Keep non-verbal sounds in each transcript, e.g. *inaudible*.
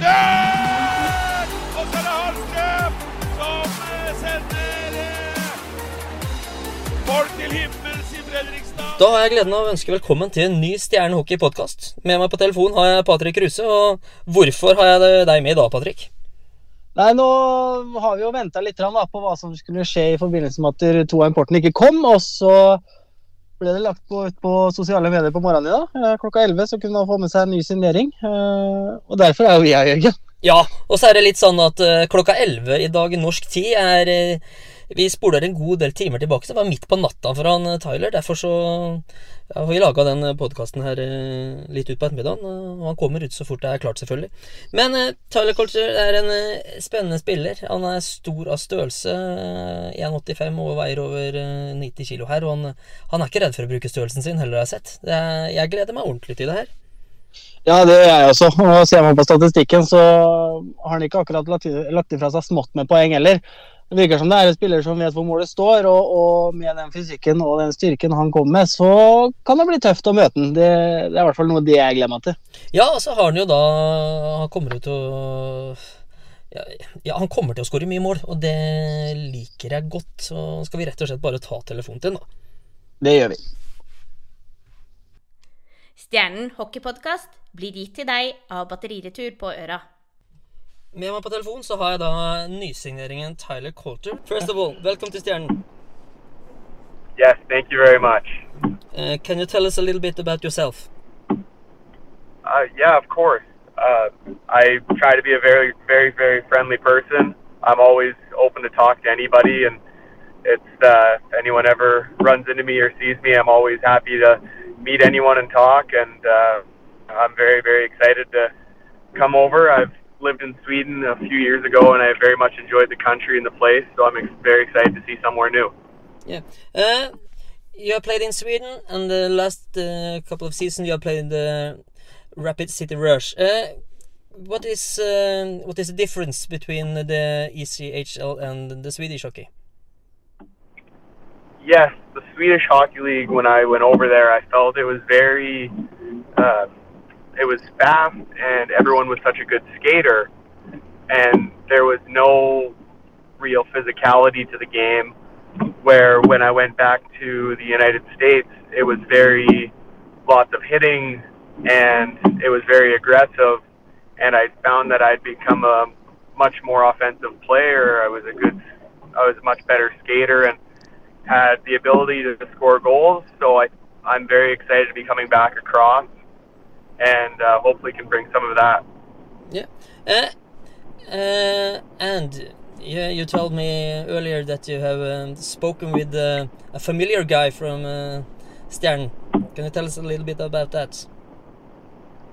heretter! Og så er det Hallstrøm som eh, sender eh, folk til himmels i Fredrikstad. Da har jeg gleden av å ønske velkommen til en ny Stjernehockey-podkast. Med meg på telefon har jeg Patrick Ruse. Og hvorfor har jeg deg med i dag, Patrick? Nei, nå har vi jo venta litt på hva som skulle skje i forbindelse med at to av importen ikke kom. Og så ble det lagt på, ut på sosiale medier på morgenen i dag. Eh, Klokka 11 så kunne man få med seg en ny signering. Eh, Og derfor er jo her, Jørgen. Ja, og så er det litt sånn at eh, klokka 11 i dag norsk tid er Vi spoler en god del timer tilbake. Det var midt på natta for han eh, Tyler. Derfor så ja, har vi laga den podkasten her eh, litt ut på ettermiddagen. Og han kommer ut så fort det er klart, selvfølgelig. Men eh, Tyler Colter er en eh, spennende spiller. Han er stor av størrelse. eh, 1,85 og veier over eh, 90 kilo her. Og han, han er ikke redd for å bruke størrelsen sin, heller har jeg sett. Er, jeg gleder meg ordentlig til det her. Ja, det gjør jeg også. Og ser man på statistikken, så har han ikke akkurat lagt ifra seg smått med poeng heller. Det virker som det er en spiller som vet hvor målet står, og, og med den fysikken og den styrken han kommer med, så kan det bli tøft å møte ham. Det, det er i hvert fall noe det jeg gleder meg til. Ja, og så har han jo da Han kommer jo til å ja, ja, han kommer til å skåre mye mål, og det liker jeg godt. Så skal vi rett og slett bare ta telefonen til ham, da. Det gjør vi. Stjernen hockeypodkast blir gitt til deg av Batteriretur på Øra. Med meg på telefon så har jeg da nysigneringen Tyler Coulter. First of all, welcome to Stjernen. Yes, thank you very much. Uh, can you tell us a little bit about yourself? Uh, yeah, of course. Uh, I try to be a very, very, very friendly person. I'm always open to talk to anybody, and it's uh, if anyone ever runs into me or sees me, I'm always happy to meet anyone and talk. And uh, I'm very, very excited to come over. I've lived in Sweden a few years ago, and I very much enjoyed the country and the place. So I'm ex- very excited to see somewhere new. Yeah. Uh, you have played in Sweden, and the last uh, couple of seasons you have played in the Rapid City Rush. Uh, what is uh, what is the difference between the ECHL and the Swedish hockey? yes, the Swedish Hockey League. When I went over there, I felt it was very, uh, it was fast, and everyone was such a good skater, and there was no real physicality to the game. Where when I went back to the United States, it was very lots of hitting, and it was very aggressive, and I found that I'd become a much more offensive player. I was a good, I was a much better skater, and had the ability to score goals. So I, I'm very excited to be coming back across, and uh, hopefully can bring some of that. Yeah. Uh, uh, and yeah, you told me earlier that you have um, spoken with uh, a familiar guy from uh, Stern. Can you tell us a little bit about that?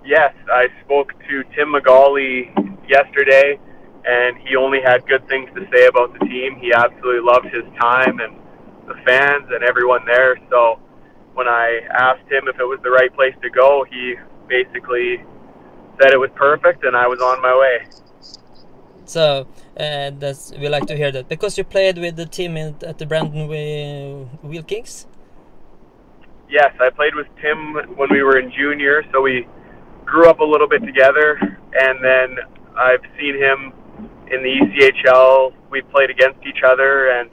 Yes, I spoke to Tim McGauley yesterday, and he only had good things to say about the team. He absolutely loved his time and the fans and everyone there. So when I asked him if it was the right place to go, he basically said it was perfect, and I was on my way. So uh, that's we like to hear that because you played with the team in, at the Brandon Wheel, Kings. Yes, I played with Tim when we were in junior, so we grew up a little bit together, and then I've seen him in the ECHL. We played against each other, and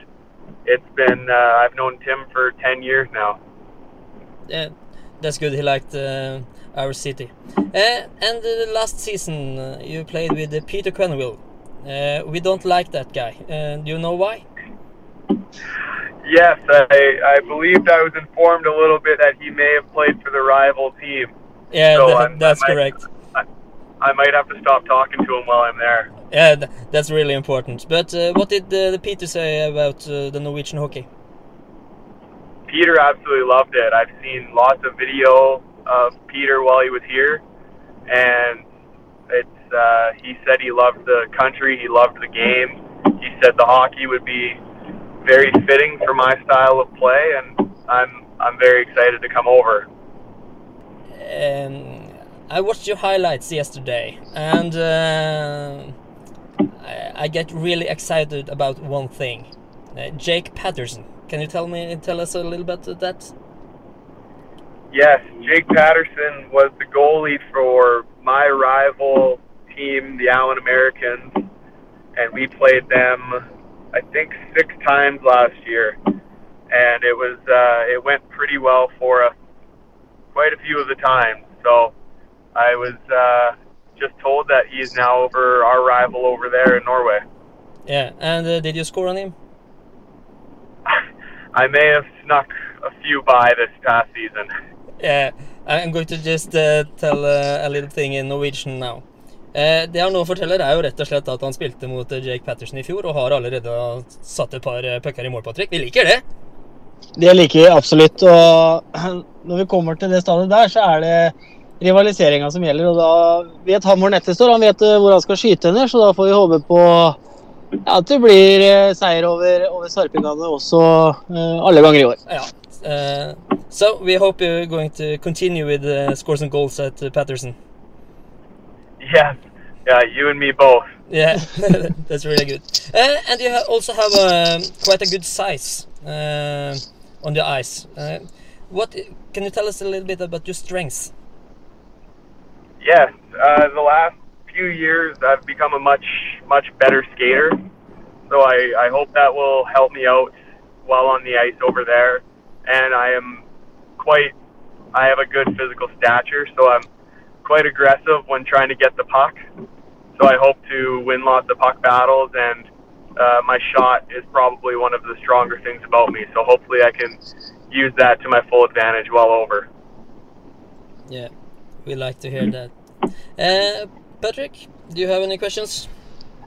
it's been uh, I've known Tim for ten years now. Yeah, that's good. He liked uh, our city. Uh, and uh, last season uh, you played with uh, Peter Quenneville. Uh, we don't like that guy. Uh, do you know why? Yes, I, I believed I was informed a little bit that he may have played for the rival team. Yeah, So tha- I'm- that's I might- correct. I, I might have to stop talking to him while I'm there. Yeah, that's really important. But uh, what did uh, the Peter say about uh, the Norwegian hockey? Peter absolutely loved it. I've seen lots of video of Peter while he was here, and it's uh, he said he loved the country, he loved the game. He said the hockey would be very fitting for my style of play, and I'm I'm very excited to come over. Um, I watched your highlights yesterday, and uh, I, I get really excited about one thing. Uh, Jake Patterson. Can you tell me, tell us a little bit of that? Yes, Jake Patterson was the goalie for my rival team, the Allen Americans, and we played them, I think, six times last year, and it was uh, it went pretty well for us, quite a few of the times. So I was uh, just told that he's now over our rival over there in Norway. Yeah, and uh, did you score on him? I may have snuck a few by this past season. Yeah, I'm going to just uh, tell uh, a little thing in Norwegian now. Eh, det han nå forteller, er jo rett og slett at han spilte mot eh, Jake Patterson i fjor og har allerede satt et par pucker i mål, Patrick. Vi liker det. Det liker vi absolutt. Og *clears throat* når vi kommer til det stadiet der, så er det rivaliseringa som gjelder. Og da vet han hvor nettet står, han vet hvor han skal skyte henne, så da får vi håpe på ja, at det blir eh, seier over, over Sarpingane også eh, alle ganger i år. Ja. Uh, so we hope you're going to continue with uh, scores and goals at uh, Patterson. Yes, yeah, you and me both. Yeah, *laughs* that's really good. Uh, and you ha also have um, quite a good size uh, on the ice. Uh, what can you tell us a little bit about your strengths? Yes, uh, the last few years I've become a much much better skater, so I, I hope that will help me out while on the ice over there. And I am quite I have a good physical stature, so I'm quite aggressive when trying to get the puck. So I hope to win lots of puck battles, and uh, my shot is probably one of the stronger things about me. So hopefully I can use that to my full advantage while over. Yeah, we like to hear that. Uh, Patrick, do you have any questions?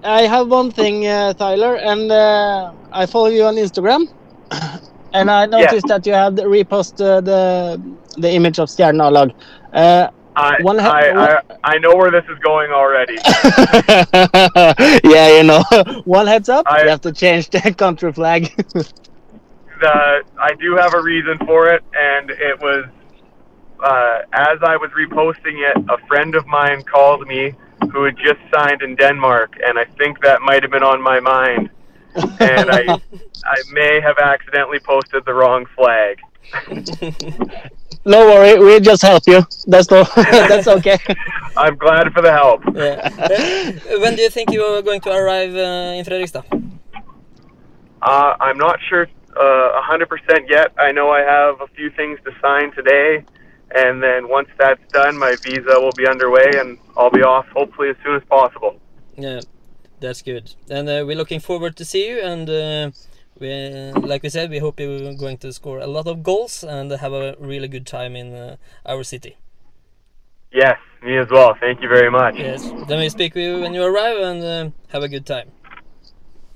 I have one thing, uh, Tyler, and uh, I follow you on Instagram. *coughs* And I noticed that you had reposted the the image of Stjerna lag. Uh, I, One he- I, I, I know where this is going already. *laughs* yeah, you know. *laughs* One heads up, I- you have to change the *laughs* country flag. the I do have a reason for it, and it was uh, as I was reposting it, a friend of mine called me who had just signed in Denmark, and I think that might have been on my mind, and I I may have accidentally posted the wrong flag. *laughs* no worry, we just help you. That's no, *laughs* that's okay. *laughs* I'm glad for the help. Yeah. When do you think you are going to arrive uh, in Fredrikstad? Uh, I'm not sure uh, 100% yet. I know I have a few things to sign today, and then once that's done, my visa will be underway, and I'll be off hopefully as soon as possible. Yeah, that's good. And uh, we're looking forward to see you. And uh, we, like we said, we hope you're going to score a lot of goals and have a really good time in uh, our city. Yes, me as well. Thank you very much. Yes. Then we speak with you when you arrive and uh, have a good time.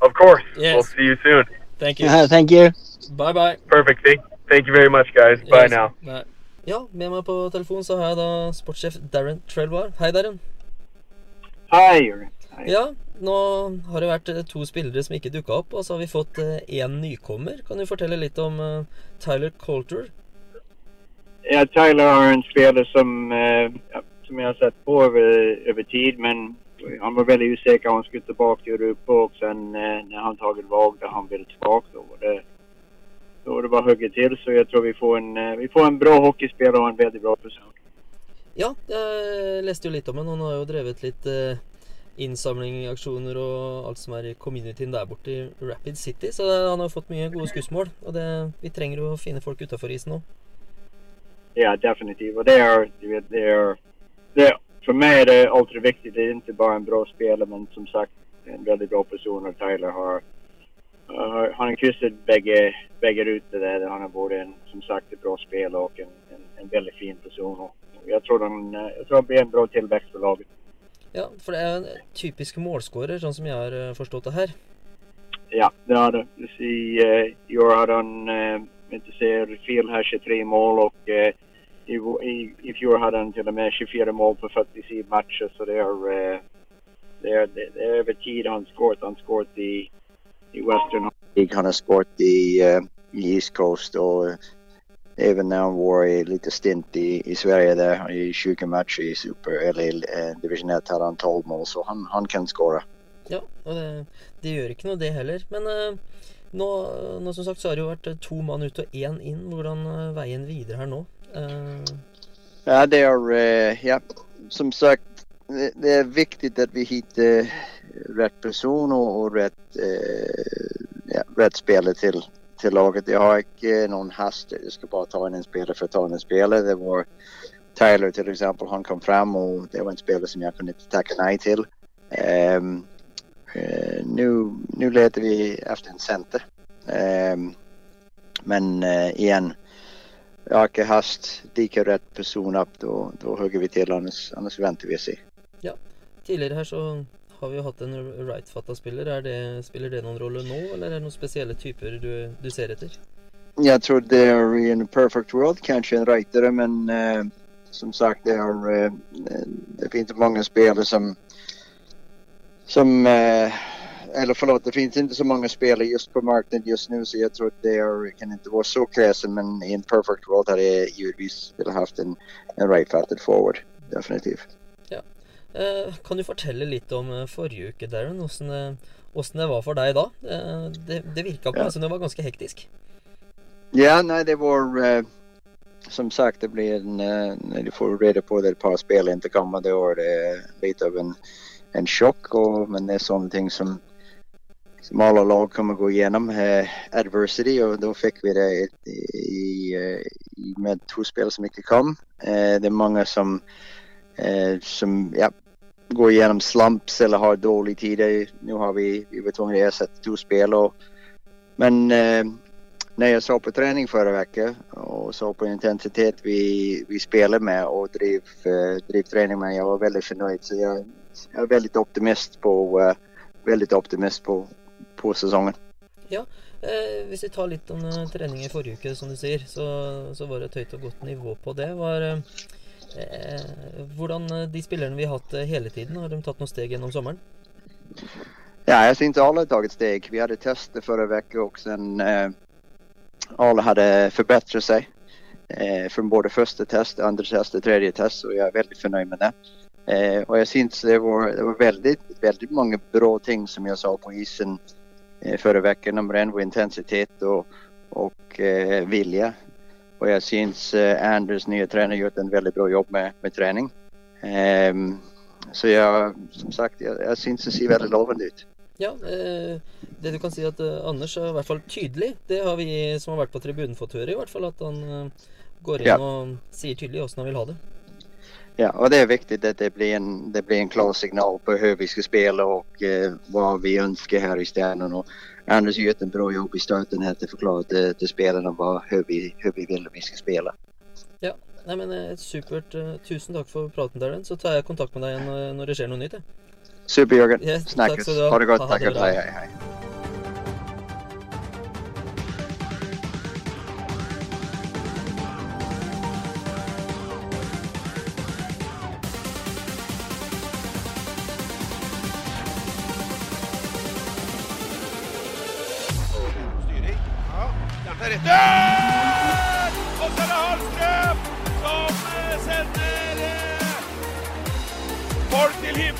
Of course. Yes. We'll see you soon. Thank you. Thank you. Bye bye. Perfect. Thank, thank you very much, guys. Bye now. Bye. Ja, med meg på telefon så har jeg da sportssjef Darren Trelvar. Hei, Darren. Hei. Jørgen. Ja, nå har det vært eh, to spillere som ikke dukka opp, og så har vi fått én nykommer. Kan du fortelle litt om eh, Tyler Coulter? Ja, Tyler er en spiller som, eh, ja, som jeg har sett på over, over, tid men han var veldig usikker. han skulle tilbake til Europa og sen eh, när han taget valg der han ville tilbake, var det, då det bara hugger till så jag tror vi får en, eh, vi får en bra hockeyspelare och en väldigt bra person. Ja, jeg leste jo litt om han. Han har jo drevet litt eh, innsamling, aksjoner og alt som er i communityen der borte i Rapid City. Så han har fått mye gode skussmål. Og det, vi trenger jo å finne folk utafor isen òg. Ja, definitivt. Og det er, det er, det er For meg er det alltid viktig. Det er ikke bare en bra spiller, men som sagt en veldig bra person Og Tyler har, han har kryssat bägge, bägge rutor där. Han har både en, som sagt, ett bra spiller och en, en, en väldigt fin person. Och jag tror han, jag tror han blir en bra tillväxt för laget. Ja, for det er en typisk målskårer, sånn som jeg har eh, forstått det her. Ja, det har det. I, ser, eh, i år hade han, uh, inte ser fel här, 23 mål och uh, i, i, i fjol hade han till och med 24 mål på 47 matcher så det är, uh, det är, det det är över tid han skåret. Han skåret i, i Western League, han har skåret i, uh, i East Coast og even now när han var i lite stint i, i Sverige där i 20 matcher i Super eller eh, Division 1 hade han 12 mål så han, han kan skåre. Ja, og det, det gjør ikke noe, det heller. Men eh, nå, nå som sagt så har det jo vært to mann ut og én inn. Hvordan veien videre her nå? Eh, Ja, det er ja, som sagt, det, er är viktigt att vi hittar rätt person och rätt, eh, ja, rätt spelare till, till laget. Jag har inte någon hast. Jag ska bara ta in en spelare för att ta in en spelare. Det var Tyler till exempel. Han kom fram och det var en spelare som jag kunde inte tacka nej till. Ehm, eh, nu, nu vi efter en center. Um, men uh, igen, jag har inte hast. Dyker rätt person upp då, då hugger vi till annars, väntar vi och ser. Tidligere her så har vi jo hatt en right-fatta spiller. Er det noen rolle nå, eller er det noen spesielle typer du, du ser etter? Jeg tror det er i en perfect world kanskje en rightere, men uh, som sagt det, er, uh, det finns mange spillere som som uh, eller förlåt det finns inte så många spelare just på marknaden just nu så jag tror det är, kan inte vara så kräsen men i en perfect world hade jag givetvis haft en, en right-footed forward definitivt. Eh, kan du fortelle litt om eh, forrige uke, Darren? Åssen det, hvordan det var for deg da? Eh, det, det virka på meg som det var ganske hektisk. Ja, nei, det var uh, som sagt det blir en, uh, Når du får rede på det et par spill inte kommer det var uh, litt av en, en sjokk. Og, men det er sånne ting som som alle lag kommer gå gjennom. eh, adversity og da fikk vi det i, i, eh, med to spill som ikke kom. Eh, det er mange som eh, som ja, går gjennom slumps eller har dårlige tid. Nå har vi, vi tvungna att ersätta två spel och men eh, når jeg så på trening forrige uke og så på intensitet vi, vi spiller med og drev, uh, drev träning med, jeg var veldig fornøyd. Så jeg, jeg er veldig optimist på, uh, veldig optimist på, på säsongen. Eh, hvis vi tar litt om eh, trening i forrige uke, som du sier, så, så var det et høyt og godt nivå på det. Var, eh, hvordan eh, de spillerne vi har hatt eh, hele tiden, har de tatt noen steg gjennom sommeren? Ja, jeg syns alle har et steg. Vi hadde tester forrige uke, og sen eh, alle hadde forbedret seg. Eh, från både første test, andre test og tredje test og jeg er veldig fornøyd med det. Eh, og jeg syns det var, det var veldig, veldig, mange bra ting som jeg sa på isen eh, forrige uke. Nummer én var intensitet og, og eh, vilja. jeg syns eh, Anders, nya tränare, gjort en veldig bra jobb med, med trening. Um, så jeg, som sagt, jeg, jeg syns det ser veldig lovende ut. Ja, eh, det du kan si at eh, Anders er i hvert fall tydelig. Det har vi som har vært på tribunen fått høre, i hvert fall. At han går inn Ja. og sier tydelig åssen han vil ha det. Ja, og det er viktig at det blir en, det blir en klar signal på hvordan vi skal spille og eh, hva vi ønsker her i Stjernen. Och Anders gjort en bra jobb i starten her til å forklare til, til spillerne hur, vi, hur vi vil vi skal spille. Ja, Nei, men eh, Supert. eh, Tusen takk for praten, Darren. Så tar jeg kontakt med deg igjen eh, når det skjer noe nytt. Super Jørgen. Yes, Snakkes. ha. Det godt. Takk det hei, hei. Hej, Stjernstad retter! Og så er det Hallstrøm som sender eh, folk til himmelen.